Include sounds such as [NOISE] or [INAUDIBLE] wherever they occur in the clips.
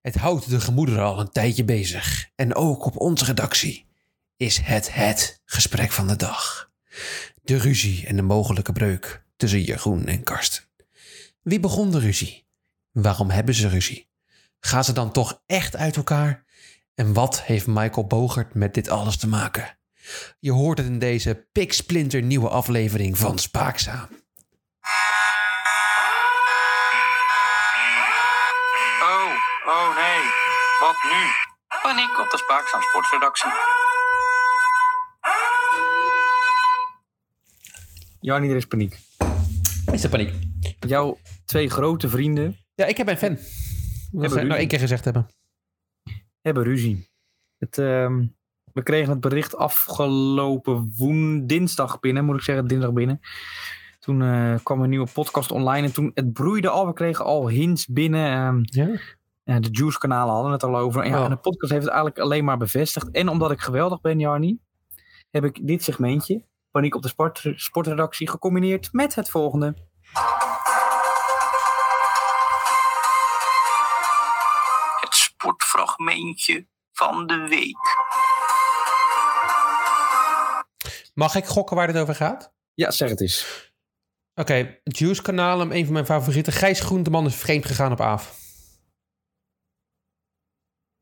Het houdt de gemoederen al een tijdje bezig. En ook op onze redactie is het het gesprek van de dag. De ruzie en de mogelijke breuk tussen Jeroen en Karsten. Wie begon de ruzie? Waarom hebben ze ruzie? Gaan ze dan toch echt uit elkaar? En wat heeft Michael Bogert met dit alles te maken? Je hoort het in deze piksplinter nieuwe aflevering van Spaakzaam. Oh, oh nee. Wat nu? Paniek op de Spaakzaam Sportredactie. Jannie, er is paniek. Is er paniek? Jouw twee grote vrienden Ja, ik heb een fan. Hebben ze nou één keer gezegd hebben. hebben ruzie. Het, ehm, we kregen het bericht afgelopen woen, dinsdag binnen, moet ik zeggen, dinsdag binnen. Toen eh, kwam een nieuwe podcast online en toen het broeide al. We kregen al hints binnen. ehm, Ja? Eh, de Juice-kanalen hadden het al over. En, ja, Oh. en de podcast heeft het eigenlijk alleen maar bevestigd. En omdat ik geweldig ben, Jarni, heb ik dit segmentje, Paniek op de sport, Sportredactie, gecombineerd met het volgende. Het sportfragmentje van de week. Mag ik gokken waar dit over gaat? Ja, zeg het eens. Oké, Juice Kanalen, een van mijn favorieten. Gijs Groenteman is vreemd gegaan op Aaf.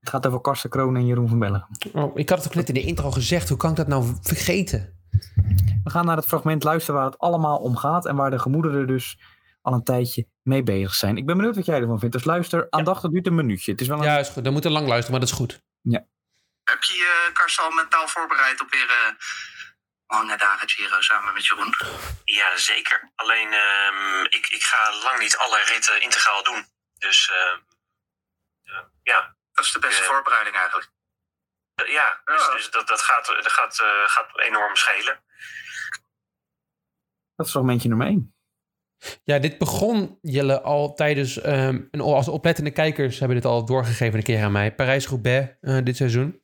Het gaat over Karsten Kroon en Jeroen van Bellegem. Oh, ik had het ook net in de intro gezegd. Hoe kan ik dat nou vergeten? We gaan naar het fragment luisteren waar het allemaal om gaat en waar de gemoederen dus al een tijdje mee bezig zijn. Ik ben benieuwd wat jij ervan vindt. Dus luister, aandachtig het duurt een minuutje. Het is wel een... Ja, is goed. Dan moet er lang luisteren, maar dat is goed. Heb je je Karsten al mentaal voorbereid op weer eh lange dagen Giro samen met Jeroen? Ja, zeker. Alleen, ehm, ik, ik ga lang niet alle ritten integraal doen. Dus, ehm, eh, ja. Dat is de beste voorbereiding eigenlijk. Ja, dus, Ja. dus dat, dat, gaat, dat gaat, eh, gaat enorm schelen. Dat is fragmentje nummer 1. Ja, dit begon Jelle al tijdens... ehm, en als oplettende kijkers hebben dit al doorgegeven een keer aan mij. Parijs-Roubaix eh, dit seizoen.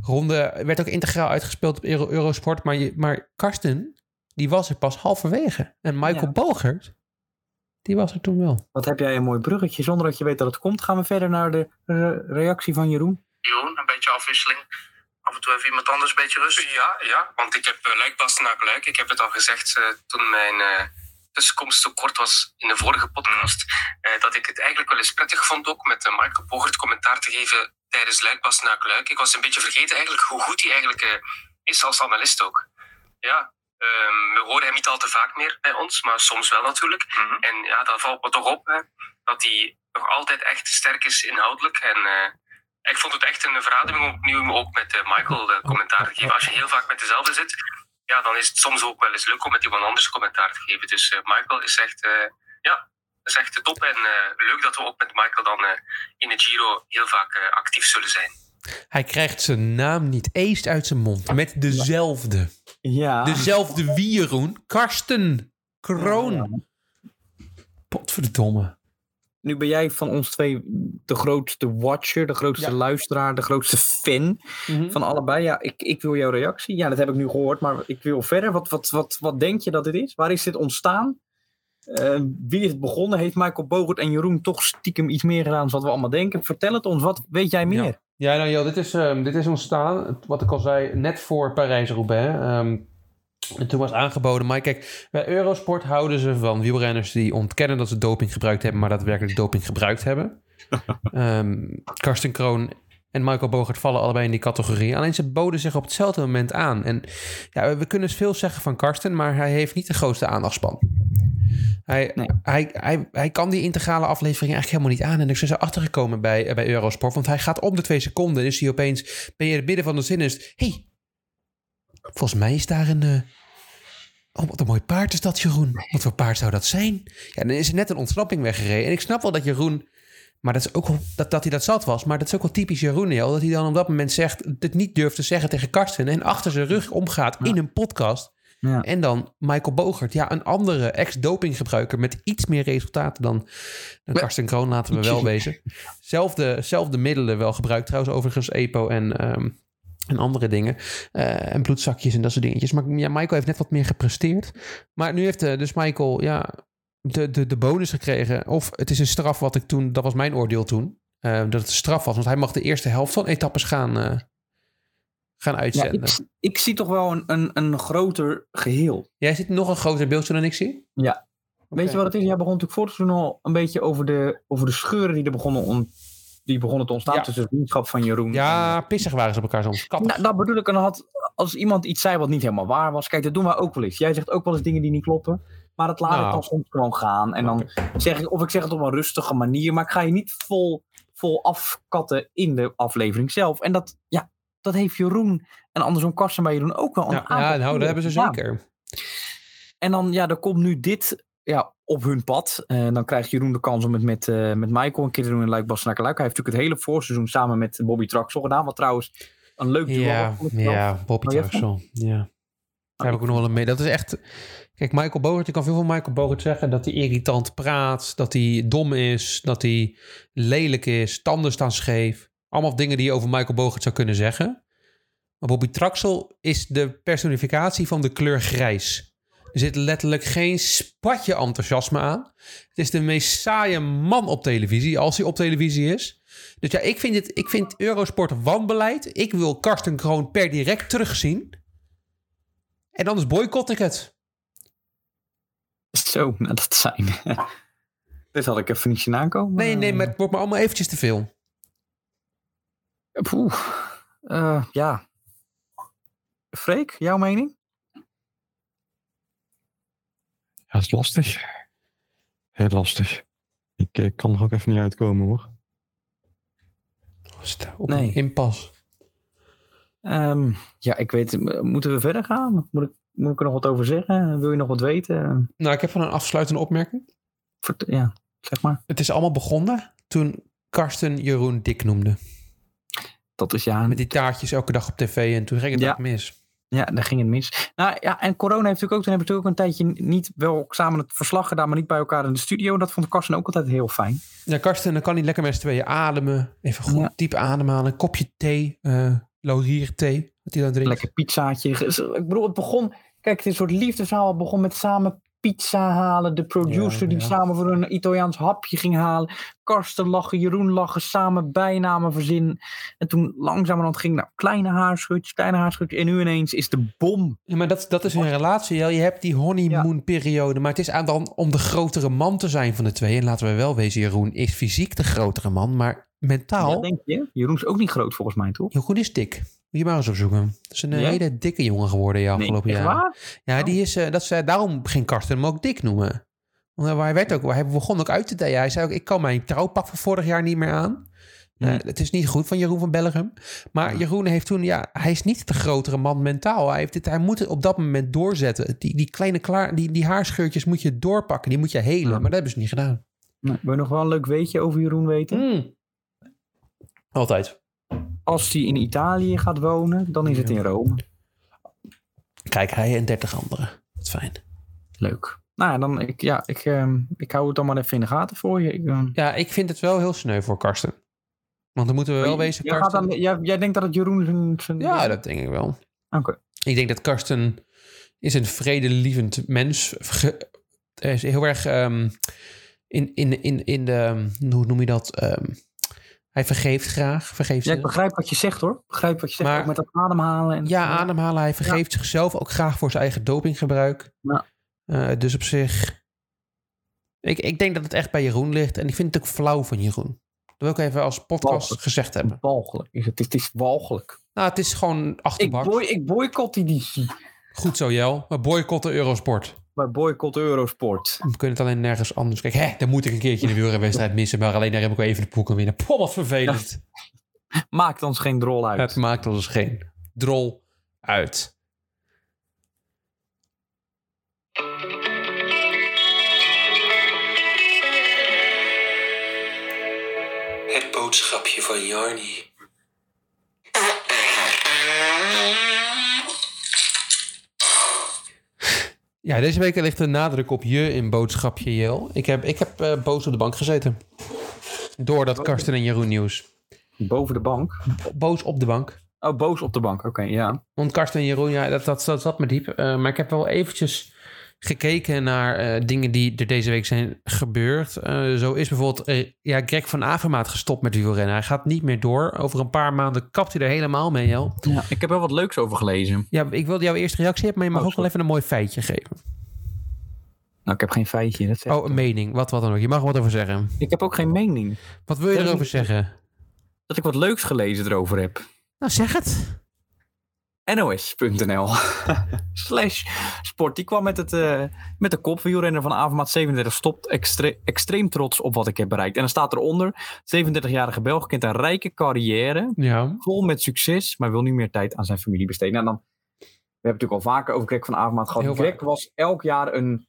Ronde werd ook integraal uitgespeeld op Euro Eurosport. Maar, je, maar Karsten, die was er pas halverwege. En Michael Ja. Bogert, die was er toen wel. Wat heb jij een mooi bruggetje. Zonder dat je weet dat het komt, gaan we verder naar de re- reactie van Jeroen. Jeroen, een beetje afwisseling. Af en toe even iemand anders een beetje rust. Ja, ja, want ik heb uh, Luik Bastenaak Luik. Ik heb het al gezegd eh, toen mijn eh, tussenkomst zo kort was in de vorige podcast. eh, dat ik het eigenlijk wel eens prettig vond ook met uh, Michael Bogert commentaar te geven tijdens Luik Bastenaak Luik. Ik was een beetje vergeten eigenlijk hoe goed hij eigenlijk eh, is als analist ook. Ja, ehm, we horen hem niet al te vaak meer bij ons, maar soms wel natuurlijk. Mhm. En ja, dat valt me toch op hè, dat hij nog altijd echt sterk is inhoudelijk. En eh, ik vond het echt een verademing om opnieuw ook met eh, Michael commentaar te geven. Als je heel vaak met dezelfde zit, ja, dan is het soms ook wel eens leuk om met iemand anders commentaar te geven. Dus eh, Michael is echt, eh, ja, is echt top. En eh, leuk dat we ook met Michael dan eh, in de Giro heel vaak eh, actief zullen zijn. Hij krijgt zijn naam niet eens uit zijn mond. Met dezelfde. Ja. Dezelfde wie, Jeroen? Karsten Kroon. Potverdomme. Nu ben jij van ons twee de grootste watcher, de grootste Ja. luisteraar, de grootste fan Mhm. van allebei. Ja, ik, ik wil jouw reactie. Ja, dat heb ik nu gehoord, maar ik wil verder. Wat, wat, wat, wat denk je dat dit is? Waar is dit ontstaan? Eh, wie is het begonnen? Heeft Michael Bogert en Jeroen toch stiekem iets meer gedaan dan wat we allemaal denken? Vertel het ons, wat weet jij meer? Ja. Ja, nou joh, dit is, ehm, dit is ontstaan, wat ik al zei, net voor Parijs-Roubaix. Ehm, en toen was aangeboden, maar kijk, bij Eurosport houden ze van wielrenners die ontkennen dat ze doping gebruikt hebben, maar daadwerkelijk doping gebruikt hebben. [LAUGHS] Ehm Karsten Kroon en Michael Bogert vallen allebei in die categorie. Alleen ze boden zich op hetzelfde moment aan. En ja, we kunnen veel zeggen van Karsten, maar hij heeft niet de grootste aandachtspan. Hij, Nee. hij, hij, hij kan die integrale aflevering eigenlijk helemaal niet aan. En ik ben zo achtergekomen bij, eh, bij Eurosport. Want hij gaat om de twee seconden. Dus hij opeens, ben je in het midden van de zin is hey, volgens mij is daar een... eh, Oh, wat een mooi paard is dat, Jeroen. Wat voor paard zou dat zijn? Ja, dan is er net een ontsnapping weggereden. En ik snap wel dat Jeroen... Maar dat is ook dat, dat hij dat zat was. Maar dat is ook wel typisch Jeroen, Dat hij dan op dat moment zegt... Het niet durft te zeggen tegen Karsten. En achter zijn rug omgaat in een podcast... Ja. En dan Michael Bogert, ja, een andere ex-dopinggebruiker met iets meer resultaten dan, dan Karsten Kroon, laten we wel [LAUGHS] wezen. Zelfde, zelfde middelen wel gebruikt, trouwens, overigens EPO en, ehm, en andere dingen. Eh, en bloedzakjes en dat soort dingetjes. Maar ja, Michael heeft net wat meer gepresteerd. Maar nu heeft eh, dus Michael, ja, de, de, de bonus gekregen. Of het is een straf wat ik toen, dat was mijn oordeel toen. eh, dat het een straf was. Want hij mag de eerste helft van etappes gaan, gaan Ja, uitzenden. ik, ik zie toch wel een, een, een groter geheel. Jij ziet nog een groter beeldje dan ik zie? Ja. Weet je wat het is? Jij begon natuurlijk voor het seizoen al een beetje over de, over de scheuren die er begonnen, on, die begonnen te ontstaan Ja. tussen het vriendschap van Jeroen. Ja, pissig waren ze op elkaar soms. Nou, dat bedoel ik. En had, als iemand iets zei wat niet helemaal waar was. Kijk, dat doen wij ook wel eens. Jij zegt ook wel eens dingen die niet kloppen. Maar dat laat ik Nou. dan soms gewoon gaan. En dan zeg ik, of ik zeg het op een rustige manier. Maar ik ga je niet vol, vol afkatten in de aflevering zelf. En dat, ja, dat heeft Jeroen en andersom Karsten bij Jeroen ook wel een ja, aantal ja, nou, dat hebben ze zeker. En dan, ja, er komt nu dit ja, op hun pad. En dan krijgt Jeroen de kans om het met, eh, met Michael een keer te doen in Luik Bastenaken Luik. Hij heeft natuurlijk het hele voorseizoen samen met Bobby Traxel gedaan. Wat trouwens een leuk duo Ja, ik ja, Bobby Traxel. Ja. Daar heb ik ook nog wel een mee. Dat is echt... Kijk, Michael Bogert, je kan veel van Michael Bogert zeggen dat hij irritant praat, dat hij dom is, dat hij lelijk is, tanden staan scheef. Allemaal dingen die je over Michael Bogert zou kunnen zeggen. Maar Bobby Traxel is de personificatie van de kleur grijs. Er zit letterlijk geen spatje enthousiasme aan. Het is de meest saaie man op televisie, als hij op televisie is. Dus ja, ik vind, het, ik vind Eurosport wanbeleid. Ik wil Karsten Kroon per direct terugzien. En anders boycott ik het. Zo, nou dat zijn. [LAUGHS] Dit had ik even niet zien aankomen. Nee, nee, maar het wordt me allemaal eventjes te veel. Poeh. Eh, ja. Freek, jouw mening? Ja, dat is lastig. Heel lastig. Ik eh, kan er ook even niet uitkomen hoor. Op Nee. een impas. Ehm, ja, ik weet. eh, Moeten we verder gaan? Moet ik, moet ik er nog wat over zeggen? Wil je nog wat weten? Nou, ik heb van een afsluitende opmerking. Vert- ja, zeg maar. Het is allemaal begonnen toen Karsten Jeroen Dik noemde. Dat is ja. Met die taartjes elke dag op tv en toen ging het Ja. mis. Ja, daar ging het mis. Nou ja, en corona heeft natuurlijk ook. Toen hebben we natuurlijk ook een tijdje niet wel samen het verslag gedaan, maar niet bij elkaar in de studio. Dat vond Karsten ook altijd heel fijn. Ja, Karsten, dan kan hij lekker met z'n tweeën ademen. Even goed Ja. diep ademhalen. Een kopje thee, eh laurierthee, wat hij dan drinkt. Lekker pizzaatje. Ik bedoel, het begon. Kijk, een soort liefdesverhaal. Begon met samen pizza halen. De producer Ja, die ja. samen voor een Italiaans hapje ging halen. Karsten lachen, Jeroen lachen, samen bijnamen verzinnen. En toen langzamerhand ging nou kleine haarschutjes, kleine haarschutjes. En nu ineens is de bom. Ja, maar dat, dat is een relatie. Ja. Je hebt die honeymoon periode. Maar het is aan dan om de grotere man te zijn van de twee. En laten we wel wezen, Jeroen is fysiek de grotere man. Maar mentaal, Ja, denk je? Jeroen is ook niet groot volgens mij, toch? Jeroen is dik. Moet je maar eens opzoeken. Het is een eh, Ja? hele dikke jongen geworden de afgelopen echt jaren. Ja, Oh. die is, eh, dat is, eh, daarom ging Karsten hem ook dik noemen. Want hij werd ook, hij begon ook uit te delen. Hij zei ook, ik kan mijn trouwpak van vorig jaar niet meer aan. Nee. het is niet goed van Jeroen van Bellegem. Maar Jeroen heeft toen, ja, hij is niet de grotere man mentaal. Hij, heeft dit, hij moet het op dat moment doorzetten. Die, die kleine klaar, die, die haarscheurtjes moet je doorpakken. Die moet je helen. Ja. Maar dat hebben ze niet gedaan. Nou, wil je nog wel een leuk weetje over Jeroen weten? Mm. Altijd. Als hij in Italië gaat wonen, dan is het in Rome. Kijk, hij en 30 anderen. Wat fijn. Leuk. Nou dan, ik, ja, ik, ehm, ik hou het dan maar even in de gaten voor je. Ik, ehm, Ja, ik vind het wel heel sneu voor Karsten. Want dan moeten we wel wezen, jij, gaat Karsten. dan, jij, jij denkt dat het Jeroen zijn... Ja, dat denk ik wel. Oké. Ik denk dat Karsten is een vredelievend mens. Ge- Hij is heel erg ehm, in, in, in, in de... Hoe noem je dat? Hij vergeeft graag. Vergeeft Ja, ik begrijp wat je zegt hoor. Begrijp wat je zegt, Maar- ook met dat ademhalen. En Ja, ademhalen. Hij vergeeft zichzelf ook graag voor zijn eigen dopinggebruik. Ja. Eh, dus op zich... Ik, ik denk dat het echt bij Jeroen ligt. En ik vind het ook flauw van Jeroen. Dat wil ik even als podcast Walgelijk. gezegd hebben. Walgelijk. is Het, het is walgelijk. Nou, het is gewoon Ik, achterbak. boy, ik boycott die editie. Goed zo, Jel. We boycotten Eurosport. Bij boycott Eurosport. We kunnen het alleen nergens anders. Kijk, hè, dan moet ik een keertje de wielrenwedstrijd missen. Maar alleen daar heb ik wel even de poeken winnen. Poh, wat vervelend. [LAUGHS] Maakt ons geen drol uit. Het maakt ons geen drol uit. Het boodschapje van Jarni. Ja, deze week ligt de nadruk op je in boodschapje Jel. Ik heb, ik heb eh, boos op de bank gezeten. Door dat Karsten en Jeroen nieuws. Boven de bank. Boos op de bank. Oh, boos op de bank. Oké, ja. Want Karsten en Jeroen, ja, dat, dat, dat zat me diep. Eh, maar ik heb wel eventjes gekeken naar eh, dingen die er deze week zijn gebeurd. Eh, zo is bijvoorbeeld eh, ja, Greg van Avermaat gestopt met wielrennen. Hij gaat niet meer door. Over een paar maanden kapt hij er helemaal mee, Jel. Ja, ik heb er wat leuks over gelezen. Ja, ik wilde jouw eerste reactie hebben, maar je mag Oh, ook wel even een mooi feitje geven. Nou, ik heb geen feitje. Dat Oh, een mening. Wat, wat dan ook. Je mag er wat over zeggen. Ik heb ook geen mening. Wat wil je Dat erover zeggen? Dat ik wat leuks gelezen erover heb. Nou, zeg het. NOS.nl [LAUGHS] slash sport. Die kwam met, het, eh, met de kop. Wielrenner van Avermaat 37 stopt extre- extreem trots op wat ik heb bereikt. En dan staat eronder. 37-jarige Belg kent een rijke carrière. Ja. Vol met succes. Maar wil nu meer tijd aan zijn familie besteden. Nou, dan, we hebben het natuurlijk al vaker over Greg van Avermaat gehad. Heel Greg vaak. was elk jaar een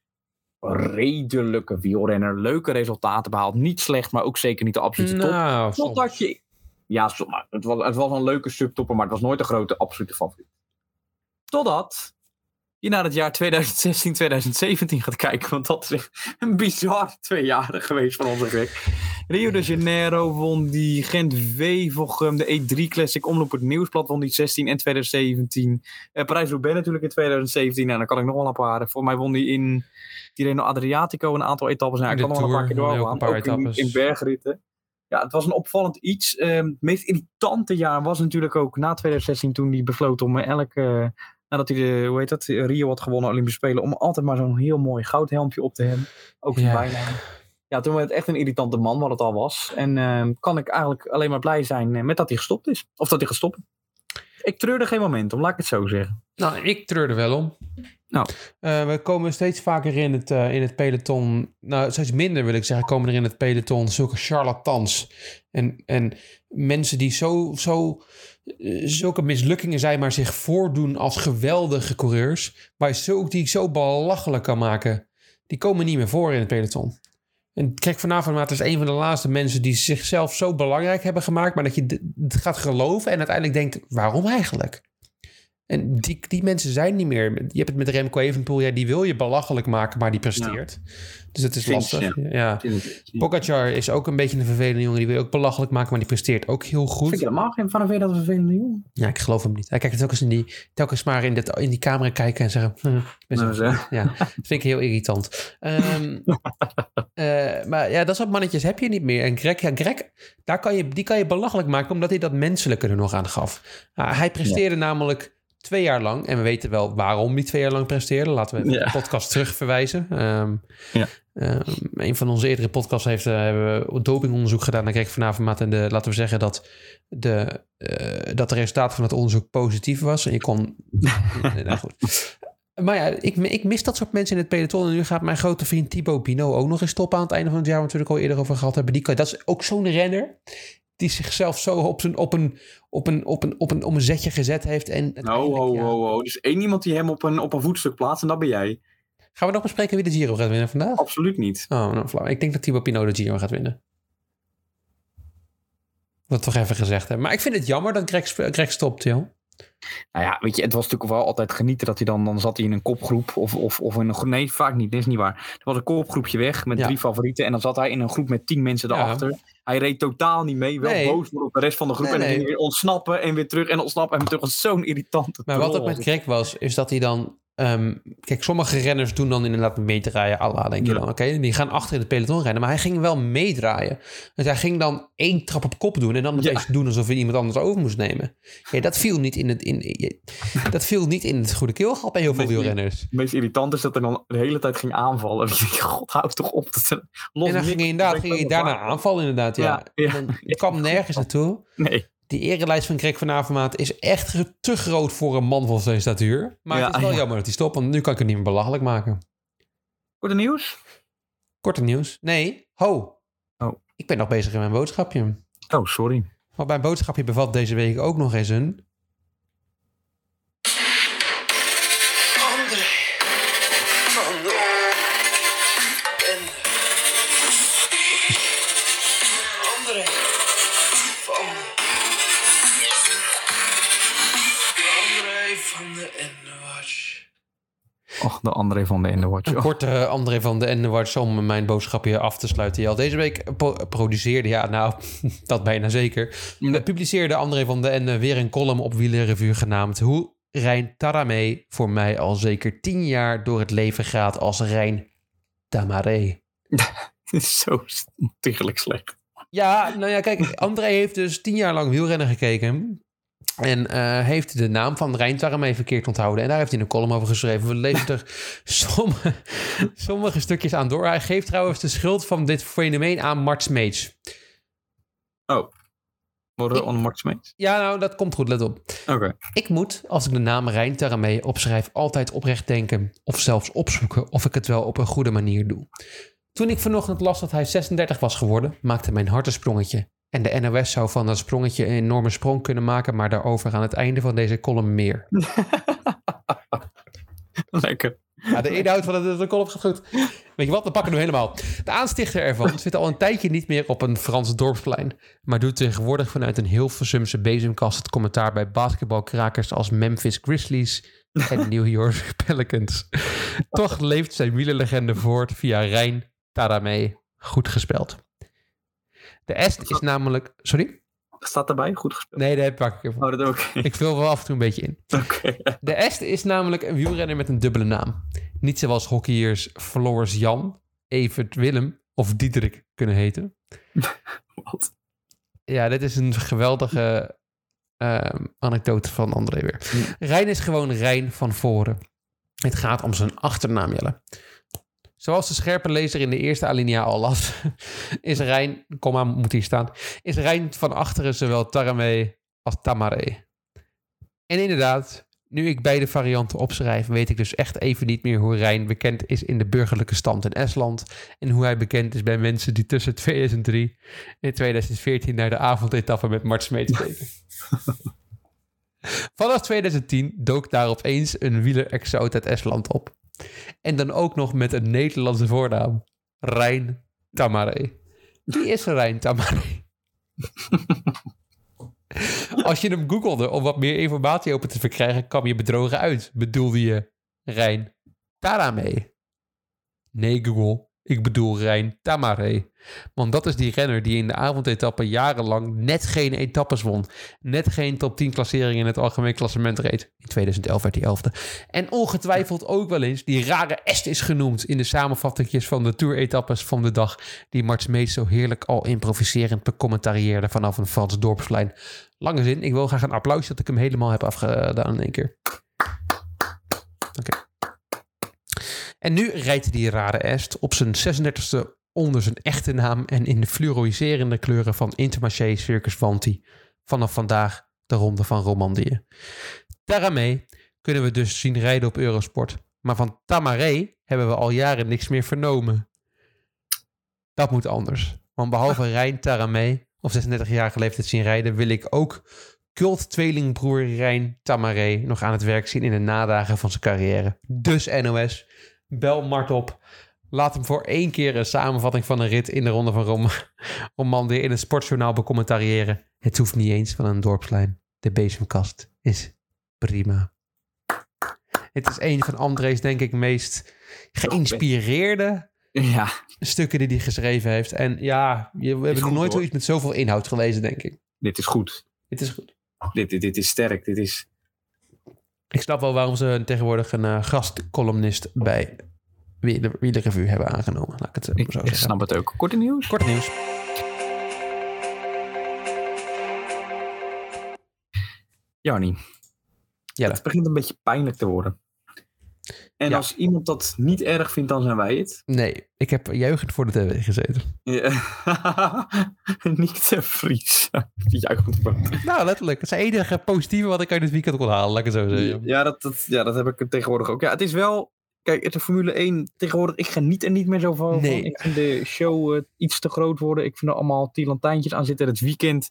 redelijke wielrenner. Leuke resultaten behaald. Niet slecht, maar ook zeker niet de absolute top. Nou. Totdat je... Ja, het was, het was een leuke subtopper, maar het was nooit een grote absolute favoriet. Totdat je naar het jaar 2016, 2017 gaat kijken. Want dat is echt een bizar twee jaren geweest van onze Greg. Rio de Janeiro won die Gent-Wevelgem, de E3 Classic, Omloop het Nieuwsblad won die 16 en 2017. Eh, Parijs-Roubaix natuurlijk in 2017. En nou, dan kan ik nog wel een paar. Voor mij won die in Tirreno Adriatico een aantal etappes. Nou, ik De kan nog wel een paar keer ook doorgaan. een paar Ook in, in bergritten. Ja, het was een opvallend iets. Ehm, het meest irritante jaar was natuurlijk ook na 2016 toen hij besloot om eh, elke... nadat hij de, hoe heet dat, Rio had gewonnen, Olympische Spelen, om altijd maar zo'n heel mooi goudhelmpje op te hebben. Ook zijn Ja. bijnaam. Ja, toen werd het echt een irritante man, wat het al was. En ehm, kan ik eigenlijk alleen maar blij zijn eh, met dat hij gestopt is. Of dat hij gestopt. Ik treurde geen moment om, laat ik het zo zeggen. Nou, ik treur er wel om. Nou. Eh, we komen steeds vaker in het, eh, in het peloton. Nou, steeds minder wil ik zeggen, komen er in het peloton zulke charlatans. En, en mensen die zo, zo, eh, zulke mislukkingen zijn, maar zich voordoen als geweldige coureurs. Maar zo, die zo belachelijk kan maken. Die komen niet meer voor in het peloton. En kijk, vanavond is een van de laatste mensen die zichzelf zo belangrijk hebben gemaakt. Maar dat je het gaat geloven en uiteindelijk denkt, waarom eigenlijk? En die, die mensen zijn niet meer. Je hebt het met Remco Evenepoel, ja, die wil je belachelijk maken, maar die presteert. Dus het is lastig. Ja. Ja. Pogacar is ook een beetje een vervelende jongen. Die wil je ook belachelijk maken, maar die presteert ook heel Vind ik goed. helemaal geen van een dat een vervelende jongen. Ja, ik geloof hem niet. Hij kijkt telkens, in die, telkens maar in, dit, in die camera kijken en zeggen... "Hm, Nou, zo. ja, dat vind ik heel irritant. Ehm, [LAUGHS] eh, maar ja, dat soort mannetjes heb je niet meer. En Greg, ja, Greg daar kan je, die kan je belachelijk maken omdat hij dat menselijke er nog aan gaf. Ah, hij presteerde namelijk twee jaar lang. En we weten wel waarom hij twee jaar lang presteerde. Laten we Ja. de podcast terugverwijzen. Ehm Ja. ehm, een van onze eerdere podcasts heeft, eh, hebben we dopingonderzoek gedaan naar Greg van Avermaat. En de, laten we zeggen dat de, eh, dat de resultaat van het onderzoek positief was. En je kon... [LAUGHS] nou goed. Maar ja, ik, ik mis dat soort mensen in het peloton. En nu gaat mijn grote vriend Thibaut Pinot ook nog eens stoppen aan het einde van het jaar. Waar we het natuurlijk al eerder over gehad hebben. Die kan, dat is ook zo'n renner die zichzelf zo op, zijn, op, een, op, een, op, een, op, een, op een zetje gezet heeft. En ja. ho, ho. Dus één iemand die hem op een, op een voetstuk plaatst en dat ben jij. Gaan we nog bespreken wie de Giro gaat winnen vandaag? Absoluut niet. Oh, nou flauw. Ik denk dat Thibaut Pinot de Giro gaat winnen. Dat toch even gezegd hebben. Maar ik vind het jammer dat Greg, Greg stopt, joh. Nou ja, weet je, het was natuurlijk wel altijd genieten dat hij dan, dan zat hij in een kopgroep of, of, of in een groep. Nee, vaak niet, dat is niet waar. Er was een kopgroepje weg met Ja. drie favorieten en dan zat hij in een groep met tien mensen Ja. Hij reed totaal niet mee, wel Nee. boos op de rest van de groep Nee, en nee. weer ontsnappen en weer terug en ontsnappen en weer terug. Zo'n irritante Maar wat ook met Greg was, is dat hij dan... ehm, kijk, sommige renners doen dan inderdaad meedraaien. Allah, denk je Ja. dan. Oké, die gaan achter in het peloton rennen. Maar hij ging wel meedraaien. Dus hij ging dan één trap op kop doen... en dan Ja. doen alsof hij iemand anders over moest nemen. Ja, dat viel niet in het, in, dat viel niet in het goede keelgat bij heel veel wielrenners. Het meest irritant is dat hij dan de hele tijd ging aanvallen. [LAUGHS] God, hou toch op. Dat en dan ging hij inderdaad ging hij daarna aanvallen inderdaad. Ja. Ja, ja. En dan- kwam nergens [LAUGHS] naartoe. Nee, Die erelijst van Greg van Avermaat is echt te groot voor een man van zijn statuur. Maar Ja, het is wel ja. jammer dat hij stopt, want nu kan ik het niet meer belachelijk maken. korte nieuws? Korte nieuws. Nee, ho. Oh. Ik ben nog bezig in mijn boodschapje. Oh, sorry. Want mijn boodschapje bevat deze week ook nog eens een... Och, de André van de Enderwatch. Een korte André van de Endewaarts om mijn boodschapje af te sluiten. Jel. Deze week produceerde, ja nou, [LAUGHS] dat bijna zeker. Ja. publiceerde André van de Ende weer een column op Wielerrevue genaamd... Hoe Rijn Taramé voor mij al zeker tien jaar door het leven gaat als Rijn Tamaré. [LAUGHS] Dit is zo ontiegelijk slecht. Ja, nou ja, kijk, André heeft dus tien jaar lang wielrennen gekeken. En eh, heeft de naam van Rijn Taramé verkeerd onthouden. En daar heeft hij een column over geschreven. We lezen er [LAUGHS] sommige, sommige stukjes aan door. Hij geeft trouwens de schuld van dit fenomeen aan Mart Smeets. Worden on Max mee? Ja, nou, dat komt goed, let op. Oké. Ik moet, als ik de naam Rijn Taramé opschrijf, altijd oprecht denken of zelfs opzoeken of ik het wel op een goede manier doe. Toen ik vanochtend las dat hij 36 was geworden, maakte mijn hart een sprongetje. En de NOS zou van dat sprongetje een enorme sprong kunnen maken, maar daarover aan het einde van deze column meer. [LAUGHS] Lekker. Ja, de inhoud van de, de column gaat goed. Weet je wat, we pakken hem helemaal. De aanstichter ervan [LAUGHS] zit al een tijdje niet meer op een Frans dorpsplein, maar doet tegenwoordig vanuit een Hilversumse bezemkast het commentaar bij basketbalkrakers als Memphis Grizzlies en [LAUGHS] New York Pelicans. Toch leeft zijn wielerlegende voort via Rijn Taramé, goed gespeld. De Est is namelijk... Sorry? Staat erbij? Goed gespeeld. Nee, daar pak ik even. Oh, dat ook. Ik vul wel af en toe een beetje in. [LAUGHS] De Est is namelijk een wielrenner met een dubbele naam. Niet zoals hockeyers Floris Jan, Evert Willem of Diederik kunnen heten. [LAUGHS] Wat? Ja, dit is een geweldige ehm, anekdote van André weer. Rijn is gewoon Rijn van voren. Het gaat om zijn achternaam, Jelle. Zoals de scherpe lezer in de eerste alinea al las, [LAUGHS] is Rijn, komma moet hier staan, is Rijn van achteren zowel Taramé als Tamaré. En inderdaad, nu ik beide varianten opschrijf, weet ik dus echt even niet meer hoe Rijn bekend is in de burgerlijke stand in Estland en hoe hij bekend is bij mensen die tussen 2003 en 2014 naar de avondetappe met Mart Smeets [LAUGHS] keken. Vanaf 2010 dook daar opeens een wieler-exoot uit Estland op. En dan ook nog met een Nederlandse voornaam. Rijn Tamaré. Wie is Rijn Tamaré? [LAUGHS] Als je hem googelde om wat meer informatie over te verkrijgen, kwam je bedrogen uit. Bedoelde je Rijn Taramé? Nee, Google. Ik bedoel Rijn Tamaré. Want dat is die renner die in de avondetappe jarenlang net geen etappes won. Net geen top 10 klassering in het algemeen klassement reed. In 2011 werd hij 11e. En ongetwijfeld ook wel eens die rare est is genoemd in de samenvattingjes van de tour-etappes van de dag. Die Mart Smeets zo heerlijk al improviserend becommentarieerde vanaf een Frans dorpsplein. Lange zin, ik wil graag een applaus dat ik hem helemaal heb afgedaan in één keer. Oké. En nu rijdt die rare est op zijn 36e onder zijn echte naam en in de fluoriserende kleuren van Intermarché Circus Vanti. Vanaf vandaag de Ronde van Romandie. Daarmee kunnen we dus zien rijden op Eurosport. Maar van Tamaré hebben we al jaren niks meer vernomen. Dat moet anders. Want behalve Rijn Taramé, of 36-jarige leeftijd zien rijden, wil ik ook cult-tweelingbroer Rijn Tamaré nog aan het werk zien in de nadagen van zijn carrière. Dus NOS, bel Mart op. Laat hem voor één keer een samenvatting van een rit in de ronde van Rom Romandie [LAUGHS] in een sportjournaal becommentariëren. Het hoeft niet eens van een dorpslijn. De bezemkast is prima. Het is een van André's, denk ik, meest geïnspireerde [LAUGHS] Ja. stukken die hij geschreven heeft. En ja, we hebben nog nooit hoor. zoiets met zoveel inhoud gelezen, denk ik. Dit is goed. Het is goed. Dit, dit, dit is sterk. Dit is... Ik snap wel waarom ze tegenwoordig een eh, gastcolumnist bij Wieler Revue hebben aangenomen. Laat ik het Ik, zo ik zeggen. snap het ook. Korte nieuws? Kort nieuws. Jannie, Jelle. het begint een beetje pijnlijk te worden. En Ja. als iemand dat niet erg vindt, dan zijn wij het. Nee, ik heb juichend voor de tv gezeten. Ja. [LAUGHS] niet. Juichend voor. Nou, letterlijk. Het is het enige positieve wat ik uit dit weekend kon halen. Laat ik het zo zeggen. Ja, dat, dat, ja, dat heb ik tegenwoordig ook. Ja, het is wel... Kijk, de Formule 1 tegenwoordig, ik geniet er niet meer zo van. Nee. Ik vind de show eh, iets te groot worden. Ik vind er allemaal tielantijntjes aan zitten. Het weekend,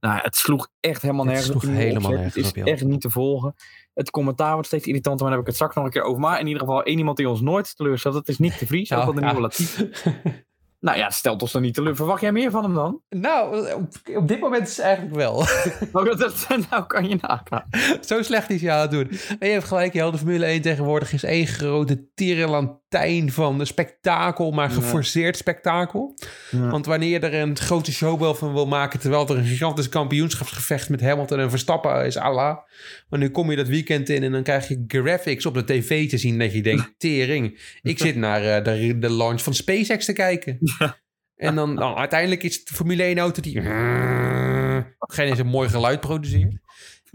nou, het sloeg echt helemaal Het nergens sloeg op. helemaal nergens Het is op, echt niet te volgen. Het commentaar wordt steeds irritanter, maar daar heb ik het straks nog een keer over. Maar in ieder geval één iemand die ons nooit teleurstelt. Dat is niet de Vries, ook Nou, al de ja. nieuwe. [LAUGHS] Nou ja, stelt ons dan niet teleur. Verwacht jij meer van hem dan? nou, op, op dit moment is het eigenlijk wel. [LAUGHS] Oh, dat, nou kan je nagaan. Zo slecht is hij aan het doen. En je hebt gelijk, Jel, de Formule 1 tegenwoordig is één grote tierenland fontein van spektakel, maar geforceerd spektakel. Want wanneer je er een grote showbel van wil maken... terwijl er een gigantisch kampioenschapsgevecht met Hamilton en Verstappen is, Allah. Maar nu kom je dat weekend in en dan krijg je graphics op de tv te zien... dat je denkt, [LAUGHS] tering. Ik zit naar eh, de, de launch van SpaceX te kijken. [LAUGHS] En dan, dan uiteindelijk is het de Formule 1 auto die... [LAUGHS] geen eens een mooi geluid produceert.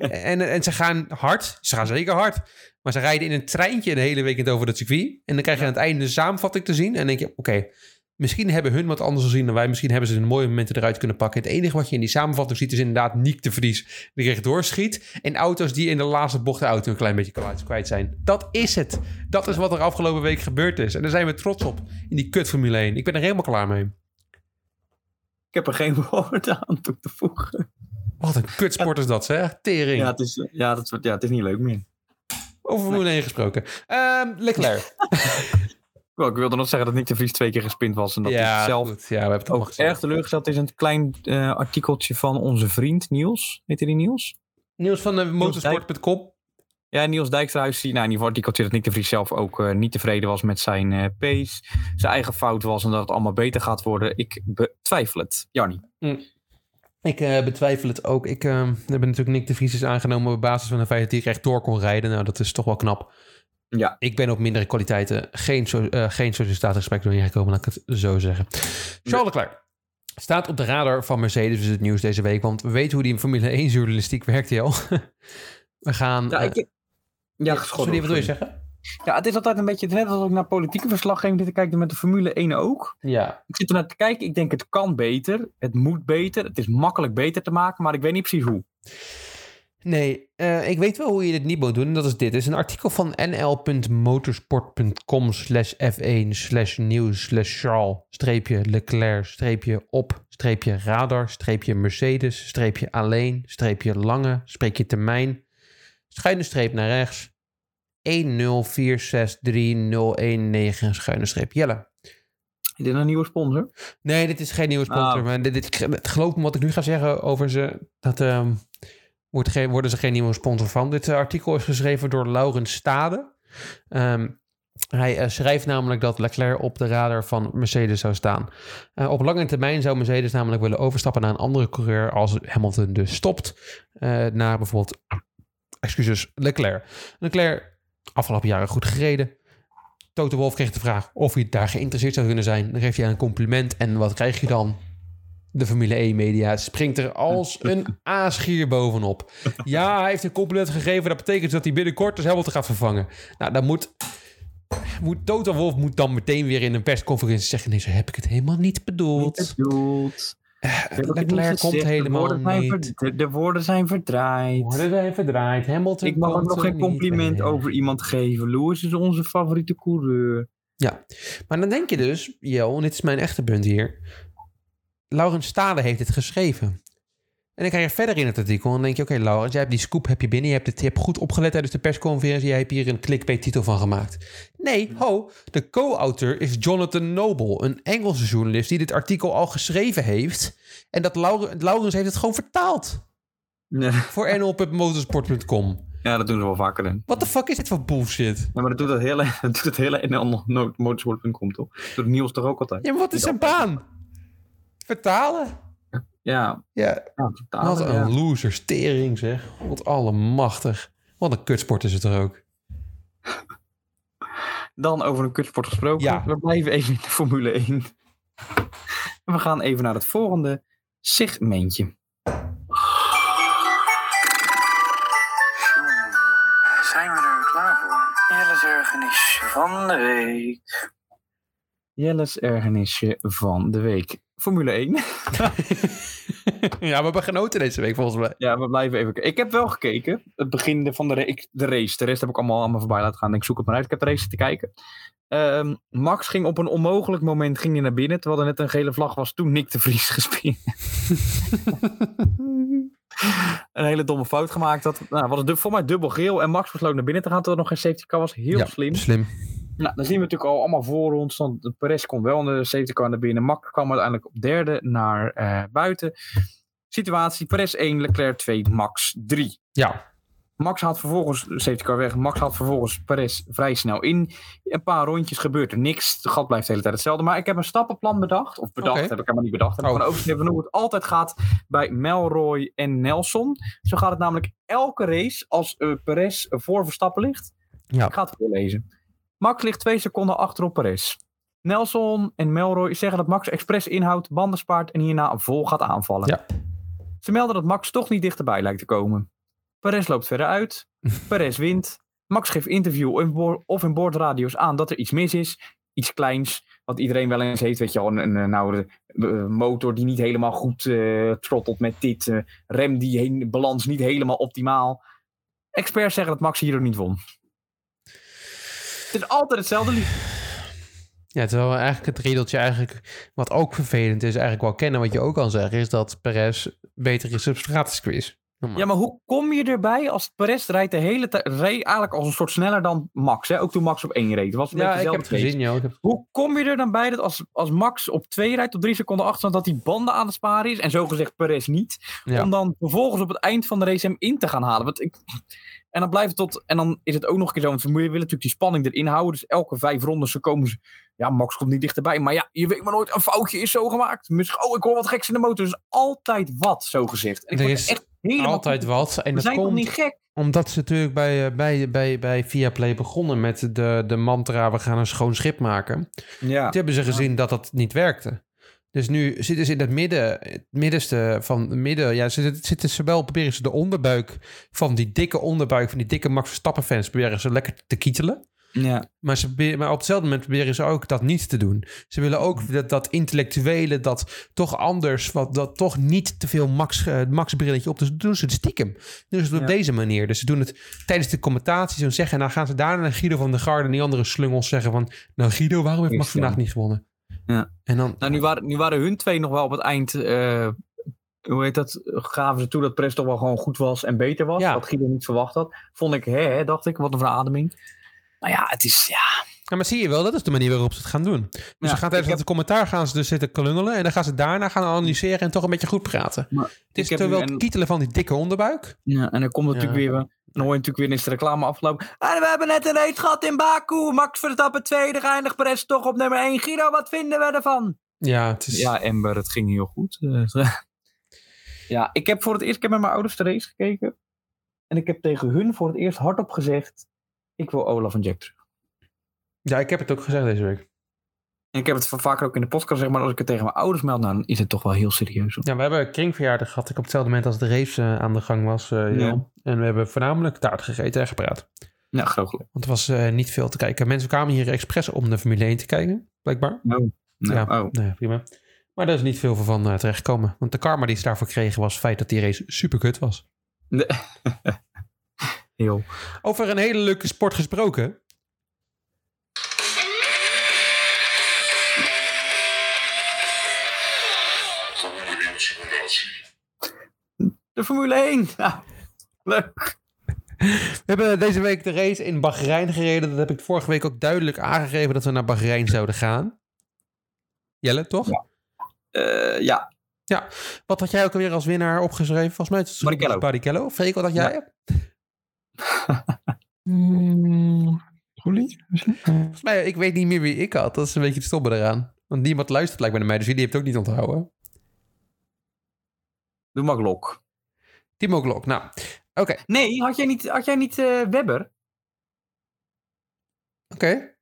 [LAUGHS] En, en ze gaan hard. Ze gaan zeker hard. Maar ze rijden in een treintje de hele weekend over dat circuit. En dan krijg je aan het einde de samenvatting te zien. En dan denk je, oké, misschien hebben hun wat anders gezien dan wij. Misschien hebben ze de mooie momenten eruit kunnen pakken. Het enige wat je in die samenvatting ziet is inderdaad Niek de Vries die rechtdoor schiet. En auto's die in de laatste bocht de auto een klein beetje kwijt, zijn. Dat is het. Dat is wat er afgelopen week gebeurd is. En daar zijn we trots op in die kut Formule 1. Ik ben er helemaal klaar mee. Ik heb er geen [LAUGHS] woord aan toe te voegen. Wat een kutsport is dat, zeg. Tering. Ja, het is, ja, dat, ja, het is niet leuk meer. Over Formule 1 gesproken. Ehm Leclerc. [LAUGHS] Ik wilde nog zeggen dat Nick de Vries twee keer gespind was. En dat ja, hij zelf goed. Ja, we hebben het ook erg teleurgesteld is. Een klein eh, artikeltje van onze vriend Niels. Heet hij die Niels? Nieuws van de motorsport.com. Ja, Niels Dijksterhuis, die, nou in ieder geval artikeltje dat Nick de Vries zelf ook eh, niet tevreden was met zijn eh pace. Zijn eigen fout was en dat het allemaal beter gaat worden. Ik betwijfel het. Jarni. Ik eh, betwijfel het ook. Ik eh, heb natuurlijk Nick de Vries is aangenomen op basis van het feit dat hij recht door kon rijden. Nou, dat is toch wel knap. Ja. Ik ben op mindere kwaliteiten geen, so eh geen sollicitatiegesprek doorheen gekomen, laat ik het zo zeggen. Charles Leclerc staat op de radar van Mercedes, is het nieuws deze week. Want we weten hoe die in Formule 1 journalistiek werkt, Jel. [LAUGHS] we gaan... Ja, eh, ik, ja, geschot. sorry, wat wil je zeggen? Ja, het is altijd een beetje net als ik naar politieke verslaggeving zit te kijken met de Formule 1 ook. Ja. Ik zit er naar te kijken. Ik denk het kan beter. Het moet beter. Het is makkelijk beter te maken, maar ik weet niet precies hoe. Nee, eh, ik weet wel hoe je dit niet moet doen. En dat is dit. Het is een artikel van nl.motorsport.com slash f1 slash nieuws slash Charles streepje Leclerc streepje op streepje radar streepje Mercedes streepje alleen streepje lange streepje termijn schuine streep naar rechts 1046301 schuine streep Jelle. Is dit een nieuwe sponsor? Nee, dit is geen nieuwe sponsor. Ah. Maar dit, dit, het geloof me wat ik nu ga zeggen over ze. Dat ehm, wordt geen, worden ze geen nieuwe sponsor van. Dit eh, artikel is geschreven door Laurens Stade. Ehm, hij eh, schrijft namelijk dat Leclerc op de radar van Mercedes zou staan. Eh, op lange termijn zou Mercedes namelijk willen overstappen naar een andere coureur als Hamilton dus stopt. naar bijvoorbeeld, excuses, Leclerc. Leclerc, afgelopen jaren goed gereden. Toto Wolff kreeg de vraag of hij daar geïnteresseerd zou kunnen zijn. Dan geeft hij een compliment. En wat krijg je dan? De Formule 1 media springt er als [LAUGHS] een aasgier bovenop. Ja, hij heeft een compliment gegeven. Dat betekent dat hij binnenkort dus Hamilton gaat vervangen. Nou, dan moet, moet Toto Wolff moet dan meteen weer in een persconferentie zeggen... nee, zo heb ik het helemaal niet bedoeld. bedoeld. Leclerc komt helemaal de woorden zijn niet. ver- de, de woorden zijn verdraaid. Worden wij verdraaid. Hamilton Ik mag ook nog geen compliment over iemand geven. Lewis is onze favoriete coureur. Maar dan denk je dus, Jo, en dit is mijn echte punt hier. Laurens Stade heeft dit geschreven. En dan ga je verder in het artikel en dan denk je... oké, Laurens, jij hebt die scoop heb je binnen. Je hebt, het, je hebt goed opgelet tijdens de persconferentie. Jij hebt hier een clickbait-titel van gemaakt. Nee, ho, de co-auteur is Jonathan Noble... een Engelse journalist die dit artikel al geschreven heeft. En dat Laur- Laurens heeft het gewoon vertaald... Ja, voor nl.motorsport.com. ja, dat doen ze wel vaker dan. What the fuck is dit voor bullshit? Ja, maar dat doet het hele, [LAUGHS] dat doet het hele NL no- motorsport.com toch? Dat doet Niels toch ook altijd? Ja, maar wat is zijn baan? Vertalen? Ja, Ja, ja vertalen, Wat een ja. loser, stering zeg. Wat allemachtig. Wat een kutsport is het er ook. Dan over een kutsport gesproken. Ja. We blijven even in de Formule 1. En we gaan even naar het volgende segmentje. Zijn we er klaar voor? Jelle's ergernis van de week. Jelle's ergernisje van de week. Formule 1. [LAUGHS] ja, we hebben genoten deze week volgens mij. Ja, we blijven even kijken. Ik heb wel gekeken. Het begin van de, de race. De rest heb ik allemaal aan me voorbij laten gaan. Ik zoek het maar uit. Ik heb de race te kijken. Ehm, Max ging op een onmogelijk moment ging hij naar binnen. Terwijl er net een gele vlag was. Toen Nick de Vries [LAUGHS] gespeeld. [LAUGHS] een hele domme fout gemaakt had. Nou, was het voor mij dubbel geel. En Max besloot naar binnen te gaan. Terwijl er nog geen safety car was. Heel Ja, slim. Slim. Nou, dan zien we natuurlijk al allemaal voor ons. Want de Perez kon wel in de safety car naar binnen. Max kwam uiteindelijk op derde naar eh, buiten. Situatie: Perez 1, Leclerc 2, Max 3. Ja. Max haalt vervolgens, safety car weg, Max haalt vervolgens Perez vrij snel in. Een paar rondjes gebeurt er niks. De gat blijft de hele tijd hetzelfde. Maar ik heb een stappenplan bedacht. Of bedacht, heb ik helemaal niet bedacht. Heb ik Oh. gewoon overgegeven hoe het altijd gaat bij Melroy en Nelson. Zo gaat het namelijk elke race als eh, Perez voor Verstappen ligt. Ja. Ik ga het voorlezen. Max ligt twee seconden achter op Perez. Nelson en Melroy zeggen dat Max expres inhoudt, banden spaart en hierna vol gaat aanvallen. Ja. Ze melden dat Max toch niet dichterbij lijkt te komen. Perez loopt verder uit. [LAUGHS] Perez wint. Max geeft interview of in boordradio's aan dat er iets mis is. Iets kleins, wat iedereen wel eens heeft. Weet je wel, een, een, eh, motor die niet helemaal goed eh trottelt met dit. eh, rem die heen, balans niet helemaal optimaal. Experts zeggen dat Max hierdoor niet won. Het is altijd hetzelfde lied. Ja, terwijl eigenlijk het riedeltje eigenlijk, wat ook vervelend is, eigenlijk wel kennen, wat je ook kan zeggen, is dat Perez beter is op straatquiz. Ja, maar hoe kom je erbij als Perez rijdt de hele tijd, reed eigenlijk als een soort sneller dan Max, hè? ook toen Max op één reed. Was een Ja, beetje ik heb het gezien, joh. Heb... Hoe kom je er dan bij dat als, als Max op twee rijdt, op drie seconden achterstand, dat die banden aan het sparen is en zogezegd Perez niet, Ja. om dan vervolgens op het eind van de race hem in te gaan halen? Want ik, en dan blijft het tot, en dan is het ook nog een keer zo, want we willen natuurlijk die spanning erin houden, dus elke vijf rondes komen ze, ja, Max komt niet dichterbij, maar ja, je weet maar nooit, een foutje is zo gemaakt. Misschien, oh, ik hoor wat geks in de motor, dus altijd wat, zo gezegd. En ik Er is echt helemaal Altijd wat. En We dat komt niet gek? omdat ze natuurlijk bij, eh, bij, bij, bij Viaplay begonnen met de, de mantra, we gaan een schoon schip maken. Ja. Toen hebben ze gezien dat dat niet werkte. Dus nu zitten ze in het midden, het middenste van het midden. Ja, ze zitten, ze wel, proberen ze de onderbuik van die dikke onderbuik, van die dikke Max Verstappen fans, proberen ze lekker te kietelen. Ja. Maar, ze, maar op hetzelfde moment proberen ze ook dat niet te doen. Ze willen ook dat, dat intellectuele, dat toch anders, wat, dat toch niet te veel Max, eh, Max brilletje op. Dus doen ze het stiekem. Dus op Ja. deze manier. Dus ze doen het tijdens de commentatie zo zeggen. En dan gaan ze daarna naar Guido van der Garde en die andere slungels zeggen van... Nou Guido, waarom heeft Max vandaag niet gewonnen? Ja. En dan... Nou, nu waren, nu waren hun twee nog wel op het eind. eh, hoe heet dat? Gaven ze toe dat Press toch wel gewoon goed was en beter was. Ja. Wat Guido niet verwacht had. Vond ik, hè, hè, dacht ik, wat een verademing. Nou ja, het is. Ja. Ja, maar zie je wel, dat is de manier waarop ze het gaan doen. Dus Ja, ze gaan tijdens heb- het commentaar gaan ze dus zitten klungelen. En dan gaan ze daarna gaan analyseren en toch een beetje goed praten. Maar het is een- het kietelen van die dikke onderbuik. ja. En dan komt natuurlijk Ja. weer. Dan hoor je natuurlijk weer eens de reclame afgelopen. En we hebben net een race gehad in Baku. Max Verstappen tweede, geëindigd Perez toch op nummer 1. Guido, wat vinden we ervan? Ja, het is... Ja, Ember, het ging heel goed. [LAUGHS] Ja, ik heb voor het eerst ik heb met mijn ouders de race gekeken. En ik heb tegen hun voor het eerst hardop gezegd: Ik wil Olaf en Jack terug. Ja, ik heb het ook gezegd deze week. En ik heb het vaker ook in de podcast gezegd, maar als ik het tegen mijn ouders meld, nou, dan is het toch wel heel serieus. hoor. Ja, we hebben een kringverjaardag gehad. Ik op hetzelfde moment als de race eh, aan de gang was, Jan. En we hebben voornamelijk taart gegeten en gepraat. Ja, groot. Want er was eh, niet veel te kijken. Mensen kwamen hier expres om de Formule 1 te kijken, blijkbaar. Nou, ja, oh. nou ja, prima. Maar daar is niet veel van eh, terechtgekomen. Want de karma die ze daarvoor kregen was het feit dat die race super kut was. Nee. [LAUGHS] Over een hele leuke sport gesproken. De Formule 1. Ja, [LAUGHS] leuk. We hebben deze week de race in Bahrein gereden. Dat heb ik vorige week ook duidelijk aangegeven dat we naar Bahrein zouden gaan. Jelle, toch? Ja. Eh, ja, Wat had jij ook alweer als winnaar opgeschreven? Volgens mij is het Barrichello. Barrichello. Freek, wat had jij? Mm, Roelie? misschien? Volgens mij, ik weet niet meer wie ik had. Dat is een beetje het stomme eraan. Want niemand luistert lijkt me naar mij, dus jullie hebben het ook niet onthouden. doe maar. Timo Glock, nou. Oké, Nee, had jij niet, had jij niet eh, Webber? oké.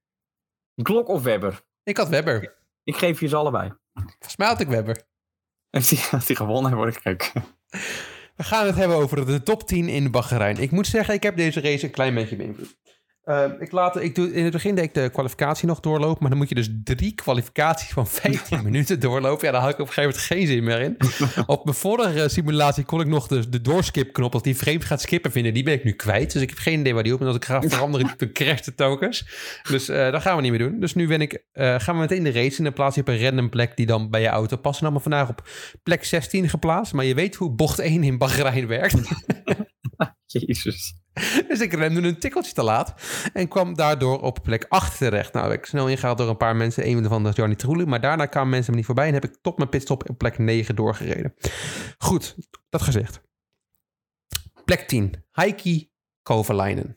Glok of Webber? Ik had Webber. Ik geef je ze allebei. Volgens mij had ik Webber. Als die, als [LAUGHS] die gewonnen heeft, word ik gek. We gaan het hebben over de top 10 in Bahrein. Ik moet zeggen, ik heb deze race een klein beetje beïnvloed. Eh, ik laat, ik doe, in het begin deed ik de kwalificatie nog doorlopen, maar dan moet je dus drie kwalificaties van 15 [LAUGHS] minuten doorlopen. Ja, daar had ik op een gegeven moment geen zin meer in. [LAUGHS] op mijn vorige simulatie kon ik nog de, de doorskip-knop, als die frames gaat skippen vinden, die ben ik nu kwijt. Dus ik heb geen idee waar die op is. Als ik ga veranderen, dan [LAUGHS] crasht de tokens. Dus eh, dat gaan we niet meer doen. Dus nu ben ik, eh, gaan we meteen de race in. Dan plaats je op een random plek die dan bij je auto past. En allemaal vandaag op plek 16 geplaatst. Maar je weet hoe bocht 1 in Bahrein werkt. Jezus. [LAUGHS] Dus ik remde een tikkeltje te laat en kwam daardoor op plek 8 terecht. Nou, ik snel ingehaald door een paar mensen. Een van was Johnny Troelen, maar daarna kwamen mensen me niet voorbij en heb ik tot mijn pitstop op plek 9 doorgereden. Goed, dat gezegd. Plek 10, Heikki Kovalainen.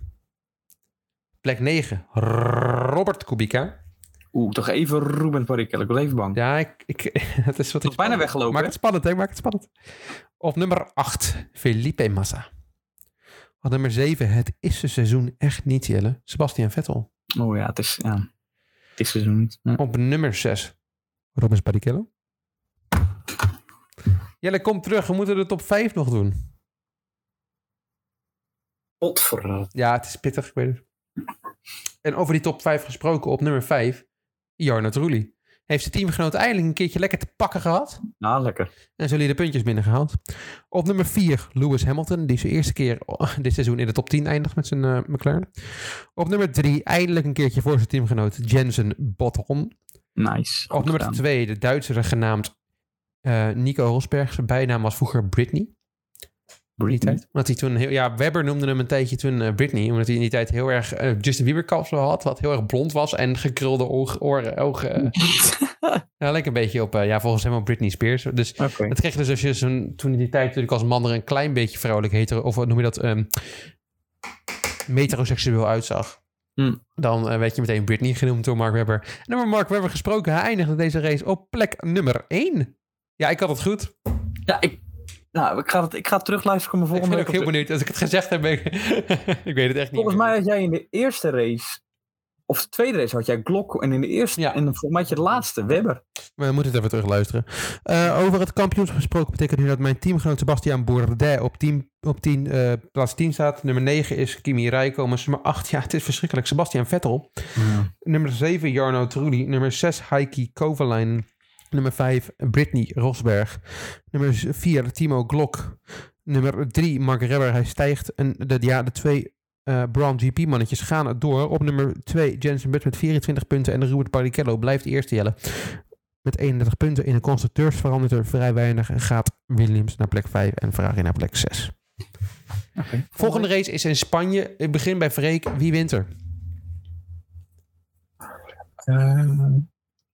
Plek 9, Robert Kubica. Oeh, toch even Ruben Barrichello. Ik was even bang. Ja, ik, ik, [LAUGHS] het is wat Toch bijna weggelopen, Maak het spannend, hè? Maak het spannend. Op nummer 8, Felipe Massa. Nummer 7, het is het seizoen echt niet, Jelle. Sebastian Vettel. Oh ja, het is, ja. Het is seizoen niet. Ja. Op nummer 6, Rubens Barrichello. Jelle, kom terug. We moeten de top 5 nog doen. Potverdorie. Ja, het is pittig, ik weet het. En over die top 5 gesproken, op nummer 5, Jarno Trulli. Heeft zijn teamgenoot eindelijk een keertje lekker te pakken gehad. Nou, lekker. En zullen de puntjes binnengehaald. Op nummer 4, Lewis Hamilton. Die zijn eerste keer oh, dit seizoen in de top 10 eindigt met zijn eh, McLaren. Op nummer 3, eindelijk een keertje voor zijn teamgenoot Jensen Button. Nice. Op nummer gedaan. 2, de Duitser genaamd eh, Nico Rosberg. Zijn bijnaam was vroeger Britney. Die tijd. Omdat hij toen heel, ja, Webber noemde hem een tijdje toen eh, Britney. Omdat hij in die tijd heel erg eh, Justin Bieber kapsel had. Wat heel erg blond was en gekrulde oog, oren, ogen. [LAUGHS] ja, leek een beetje op, eh, ja, volgens hem op Britney Spears. Dus Oké. het kreeg dus als je zo'n, toen in die tijd natuurlijk als man er een klein beetje vrouwelijk hetero, of wat noem je dat, ehm metroseksueel uitzag. Hmm. Dan eh, werd je meteen Britney genoemd door Mark Webber. En over Mark Webber gesproken, hij eindigde deze race op plek nummer 1. Ja, ik had het goed. Ja, ik, nou, ik, ga het, ik ga het terugluisteren voor mijn Ik volgende ben ook heel benieuwd. Als ik het gezegd heb, ben ik, [LAUGHS] ik weet het echt niet. Volgens meer. mij had jij in de eerste race, of de tweede race had jij Glock. En in de eerste, Ja. en volgens mij had je de laatste, Webber. Maar we moeten het even terugluisteren. Eh over het kampioenschap gesproken betekent nu dat mijn teamgenoot Sebastian Bourdais op, team, op 10, eh, plaats 10 staat. Nummer 9 is Kimi Räikkönen. Nummer 8, ja, het is verschrikkelijk. Sebastian Vettel. Nummer 7, Jarno Trulli. Nummer 6, Heikki Kovalainen. Nummer 5, Brittany Rosberg. Nummer 4, Timo Glock. Nummer 3, Mark Webber. Hij stijgt. En de, ja, de twee eh Brown GP-mannetjes gaan het door. Op nummer 2, Jensen Button met 24 punten. En Robert Barrichello blijft eerste jellen. Met 31 punten. In de constructeurs verandert er vrij weinig. En gaat Williams naar plek 5 en Ferrari naar plek 6. Oké. Volgende race is in Spanje. Ik begin bij Freek. Wie wint er? Uh,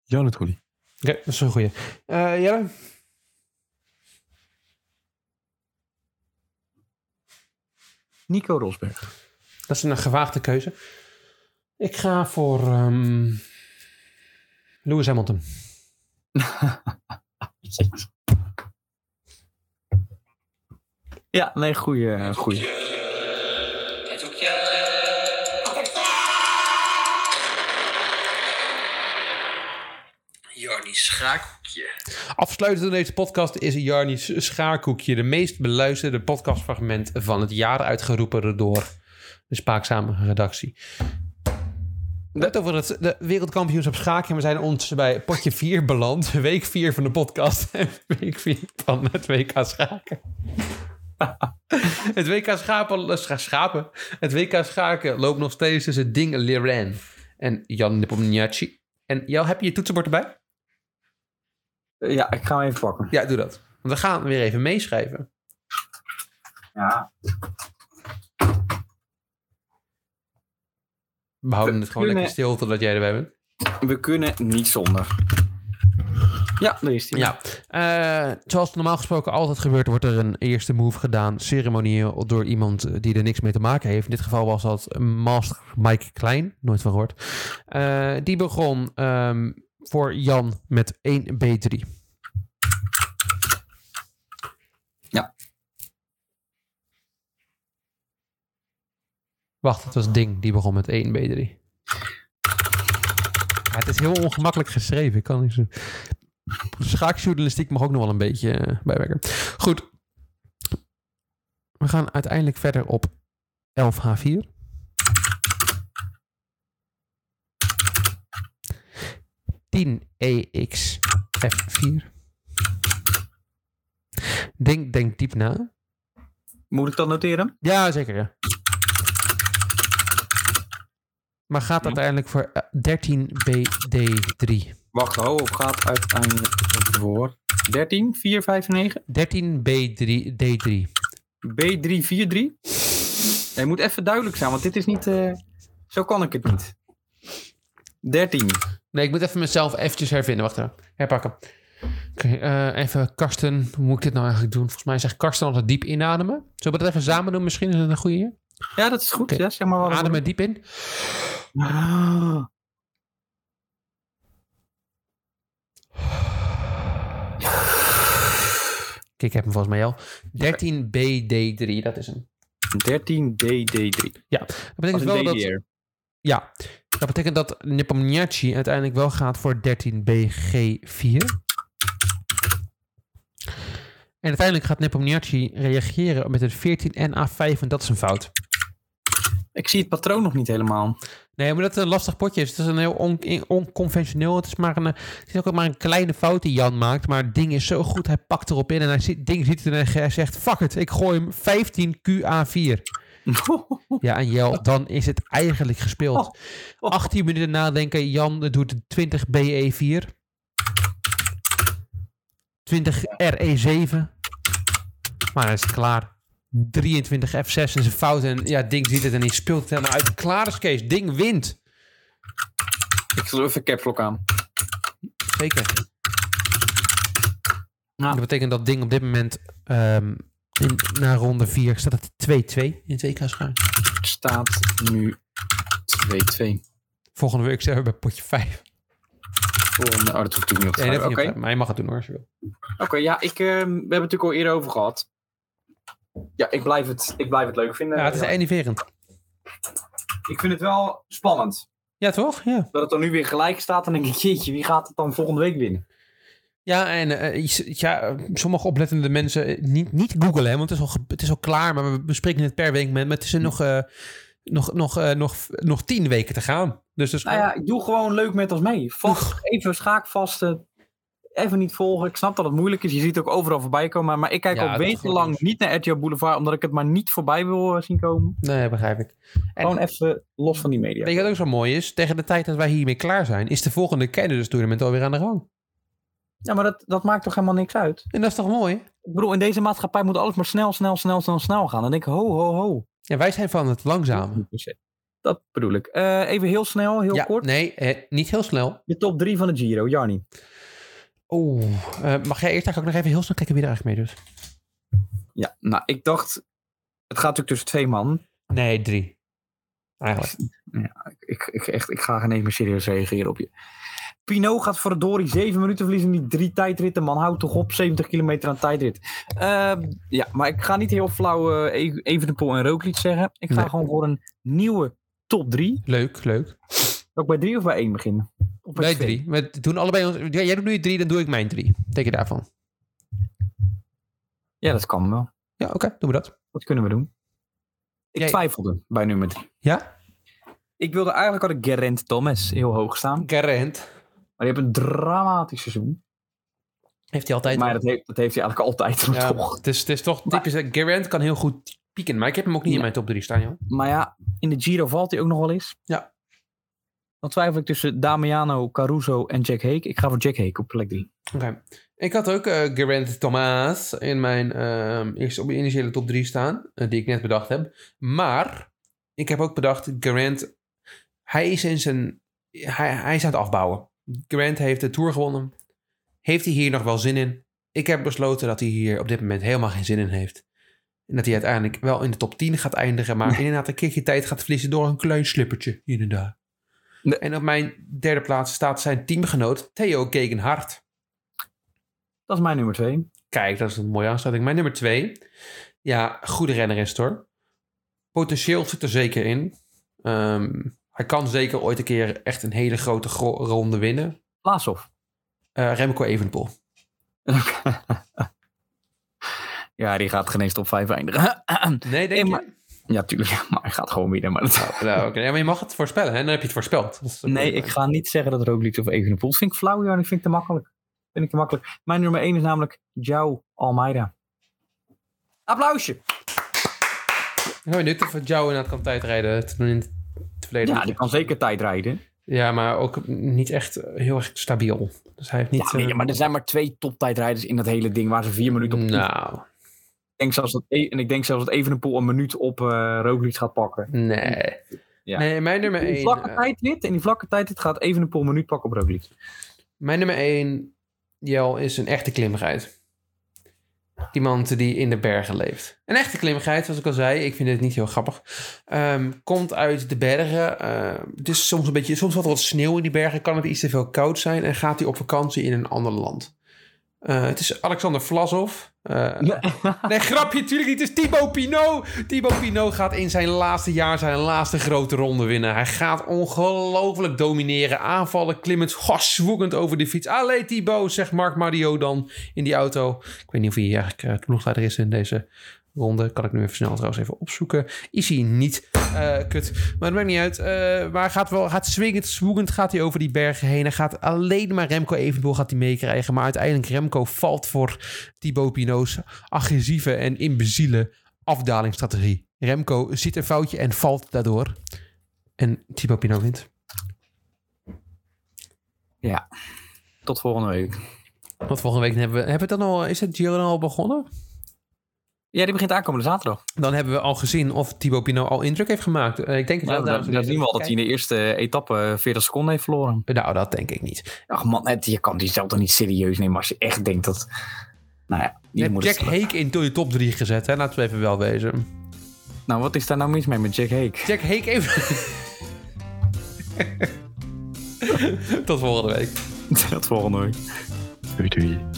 Jan Trulli. Oké, dat is een goeie. Eh Jelle? Nico Rosberg. Dat is een gewaagde keuze. Ik ga voor ehm, Lewis Hamilton. [LAUGHS] Ja, nee, goeie. goeie. Schaakhoekje. Afsluitend deze podcast is Jarni's Schaarkoekje de meest beluisterde podcastfragment van het jaar uitgeroepen door de spaakzame redactie. Net over het de wereldkampioenschap schaken. We zijn ondertussen bij potje 4 beland. [LAUGHS] Week 4 van de podcast. [LAUGHS] En week 4 van het WK schaken. [LAUGHS] het WK schapen, eh, scha- schapen. Het WK schaken loopt nog steeds tussen Ding Liren en Jan Nepomniachtchi. En jou, heb je je toetsenbord erbij? Eh, Ja, ik ga hem even pakken. Ja, doe dat. Want we gaan weer even meeschrijven. Ja. We houden We het gewoon kunnen- lekker stil totdat jij erbij bent. We kunnen niet zonder. Ja, daar is hij. Ja, eh, zoals normaal gesproken altijd gebeurt, wordt er een eerste move gedaan, ceremonieel, door iemand die er niks mee te maken heeft. In dit geval was dat Master Mike Klein, nooit van gehoord. Eh, die begon ehm, voor Jan met 1 B3. Ja. Wacht, het was Ding, die begon met 1 B3. Ja, het is heel ongemakkelijk geschreven. Ik kan niet zo... Schaakjournalistiek mag ook nog wel een beetje eh, bijwerken. Goed. We gaan uiteindelijk verder op 11H4. Tien EX F4. Denk, denk diep na. Moet ik dat noteren? Ja, zeker. Ja. Maar gaat uiteindelijk voor eh, 13 BD3. Wacht, ho, gaat uiteindelijk voor 13, 4, 5, 9. 13 B3 D3. B343. Je moet even duidelijk zijn, want dit is niet... eh, zo kan ik het niet. 13. Nee, ik moet even mezelf eventjes hervinden. Wacht even. Herpakken. Oké, eh, even Karsten. Hoe moet ik dit nou eigenlijk doen? Volgens mij zegt Karsten altijd diep inademen. Zullen we dat even samen doen? Misschien is dat een goede. Ja, dat is goed. Ja, zeg maar wat. Adem er diep in. Ah. Kijk, ik heb hem volgens mij al. 13BD3, dat is hem. 13 DD3. Dat betekent Als wel een dat... Ja, dat betekent dat Nepomniachtchi uiteindelijk wel gaat voor 13BG4. En uiteindelijk gaat Nepomniachtchi reageren met een 14 NA5 en dat is een fout. Ik zie het patroon nog niet helemaal. Nee, maar dat het een lastig potje is. Het is een heel on- onconventioneel. Het is, maar een, het is ook maar een kleine fout die Jan maakt. Maar het ding is zo goed. Hij pakt erop in en hij ziet, ding ziet het en hij zegt... Fuck it, ik gooi hem 15 QA4. [LAUGHS] Ja, en Jel, dan is het eigenlijk gespeeld. 18 minuten nadenken. Jan doet 20 BE4. 20 RE7. Maar dan is het klaar. 23 F6 en zijn fout. En ja, Ding ziet het en die speelt het helemaal uit. Klaar is Kees. Ding wint. Ik zal even caps lock aan. Zeker. Nou. Dat betekent dat Ding op dit moment ehm, in, na ronde 4 staat het 2-2 in het WK-schaar. Het staat nu 2-2. Volgende week zijn we bij potje 5. Volgende. Oh, dat hoeft natuurlijk niet op te Nee, op- maar je mag het doen hoor, als je wil. Oké, ja, ik, ehm, we hebben het natuurlijk al eerder over gehad. Ja, ik blijf het, ik blijf het leuk vinden. Ja, het is enerverend. Ik vind het wel spannend. Ja, toch? Ja. Dat het dan nu weer gelijk staat, dan denk ik, jeetje, wie gaat het dan volgende week winnen? Ja, en eh, ja, eh, sommige oplettende mensen, eh, niet, niet googlen, want het is, al, het is al klaar, maar we bespreken het per week. Maar het is er nog, eh, nog, nog, eh, nog, nog tien weken te gaan. Dus, dus Nou ja, ik doe gewoon leuk met ons mee. Vast, even schaakvasten. Even niet volgen. Ik snap dat het moeilijk is. Je ziet het ook overal voorbij komen. Maar ik kijk Ja, al wekenlang niet naar RTL Boulevard. Omdat ik het maar niet voorbij wil eh, zien komen. Nee, begrijp ik. En- Gewoon even los van die media. Weet je wat ook zo mooi is? Tegen de tijd dat wij hiermee klaar zijn, is de volgende Candidates Tournament alweer aan de gang. Ja, maar dat, dat maakt toch helemaal niks uit? En dat is toch mooi? Ik bedoel, in deze maatschappij moet alles maar snel, snel, snel, snel, snel gaan. Dan denk ik, ho, ho, ho. Ja, wij zijn van het langzame. Dat bedoel ik. Eh, even heel snel, heel ja, kort. nee, eh, niet heel snel. De top 3 van de Giro, Jarni. Oeh, eh, mag jij eerst eigenlijk ook nog even heel snel kijken wie er eigenlijk mee doet? Ja, nou, ik dacht... Het gaat natuurlijk tussen twee man. Nee, drie. Eigenlijk. Ik, ik, echt, ik ga geen meer serieus reageren op je. Pinot gaat voor de Dory 7 minuten verliezen in die drie tijdritten. Man, houd toch op, 70 kilometer aan tijdrit. Ehm, ja, maar ik ga niet heel flauw eh, even Evenepoel en Roglic zeggen. Ik ga Nee. gewoon voor een nieuwe top 3. Leuk, leuk. Ook bij 3 of bij 1 beginnen? Of bij drie. We doen allebei ons, ja, jij doet nu je drie, dan doe ik mijn drie. Teken daarvan. Ja, dat kan wel. Ja, oké, doen we dat. Dat kunnen we doen. Ik Jij- twijfelde bij nummer 3. Ja? Ik wilde eigenlijk had ik Geraint Thomas heel hoog staan. Garant. Maar die heeft een dramatisch seizoen. Heeft hij altijd. Maar dat heeft, dat heeft hij eigenlijk altijd. maar ja, toch. het, is, het is toch typisch. dat Garant kan heel goed pieken. Maar ik heb hem ook niet in mijn top 3 staan, joh. Maar ja, in de Giro valt hij ook nog wel eens. Ja. Dan twijfel ik tussen Damiano, Caruso en Jack Hake. Ik ga voor Jack Hake op plek 3. Oké. Ik had ook eh Geraint Thomas in mijn ehm eerste op initiële top 3 staan. eh, die ik net bedacht heb. Maar ik heb ook bedacht, Geraint, hij is in zijn. Hij, hij is aan het afbouwen. Geraint heeft de Tour gewonnen. Heeft hij hier nog wel zin in? Ik heb besloten dat hij hier op dit moment helemaal geen zin in heeft. En dat hij uiteindelijk wel in de top 10 gaat eindigen. Maar [LAUGHS] inderdaad een keertje tijd gaat verliezen door een klein slippertje. Inderdaad. Nee. En op mijn derde plaats staat zijn teamgenoot Theo Gegenhardt. Dat is mijn nummer 2. Kijk, dat is een mooie aansluiting. Mijn nummer twee. Ja, goede renner is het hoor. Potentieel zit er zeker in. Ehm, hij kan zeker ooit een keer echt een hele grote gro- ronde winnen. Laashoff. Eh, Remco Evenepoel. [LAUGHS] ja, die gaat geen eens top 5 eindigen. [CLEARS THROAT] Nee, denk Nee, je? ja, tuurlijk. Maar hij gaat gewoon winnen. Maar dat... Nou, oké. ja, maar je mag het voorspellen, hè? Dan heb je het voorspeld. Nee, ik ga niet zeggen dat Roglic of Evenepoel. Dat vind ik flauw, ja. Dat vind ik te makkelijk. Vind ik te makkelijk. Mijn nummer 1 is namelijk João Almeida. Applausje. Ik ben benieuwd of Jou inderdaad kan tijdrijden te doen in het verleden. Ja, die kan zeker tijd rijden. Ja, maar ook niet echt eh, heel erg stabiel. Dus hij heeft niet... Ja, nee, eh, maar er zijn maar twee toptijdrijders in dat hele ding waar ze vier minuten op Nou, Ik denk zelfs dat, E- en ik denk zelfs dat Evenepoel een minuut op eh Roglic gaat pakken. nee. Ja. Nee, mijn nummer In die 1... vlakke tijdrit, in die vlakke tijdrit gaat Evenepoel een minuut pakken op Roglic. Mijn nummer 1, Jel, is een echte klimrijd. Iemand die in de bergen leeft. Een echte klimmigheid, zoals ik al zei. Ik vind het niet heel grappig. Ehm, komt uit de bergen. Is soms een beetje, soms wat wat sneeuw in die bergen. Kan het iets te veel koud zijn. En gaat hij op vakantie in een ander land. Eh, het is Alexander Vlasov. Eh, [LAUGHS] nee, grapje, natuurlijk niet. Het is Thibaut Pinot. Thibaut Pinot gaat in zijn laatste jaar zijn laatste grote ronde winnen. Hij gaat ongelooflijk domineren. Aanvallen, klimmend, zwoegend over de fiets. Allee, Thibaut, zegt Mark Mario dan in die auto. Ik weet niet of hij eigenlijk uh, ploegleider is in deze ronde. Kan ik nu even snel trouwens even opzoeken. Is hij niet. Eh, kut. Maar dat maakt niet uit. Eh, maar gaat wel, gaat swingend, zwoegend gaat hij over die bergen heen. Hij gaat alleen maar Remco eventueel gaat hij meekrijgen. Maar uiteindelijk Remco valt voor Thibaut Pinot's agressieve en imbeziele afdalingsstrategie. Remco ziet een foutje en valt daardoor. En Thibaut Pinot wint. Ja. Tot volgende week. Want volgende week hebben we... Hebben we dan al... Is het Giro al begonnen? Ja, die begint aankomende zaterdag. Dan hebben we al gezien of Thibaut Pinot al indruk heeft gemaakt. Eh, ik denk het wel. dan, dan zien we al dat hij in de eerste etappe 40 seconden heeft verloren. Nou, dat denk ik niet. Ach man, het, je kan die zelf toch niet serieus nemen als je echt denkt dat... Nou ja, Je hebt moet Jack Hake in je top 3 gezet, hè? Laten we even wel wezen. Nou, wat is daar nou mis mee met Jack Hake? Jack Hake [LAUGHS] even... Tot volgende week. Tot volgende week. Doei doei.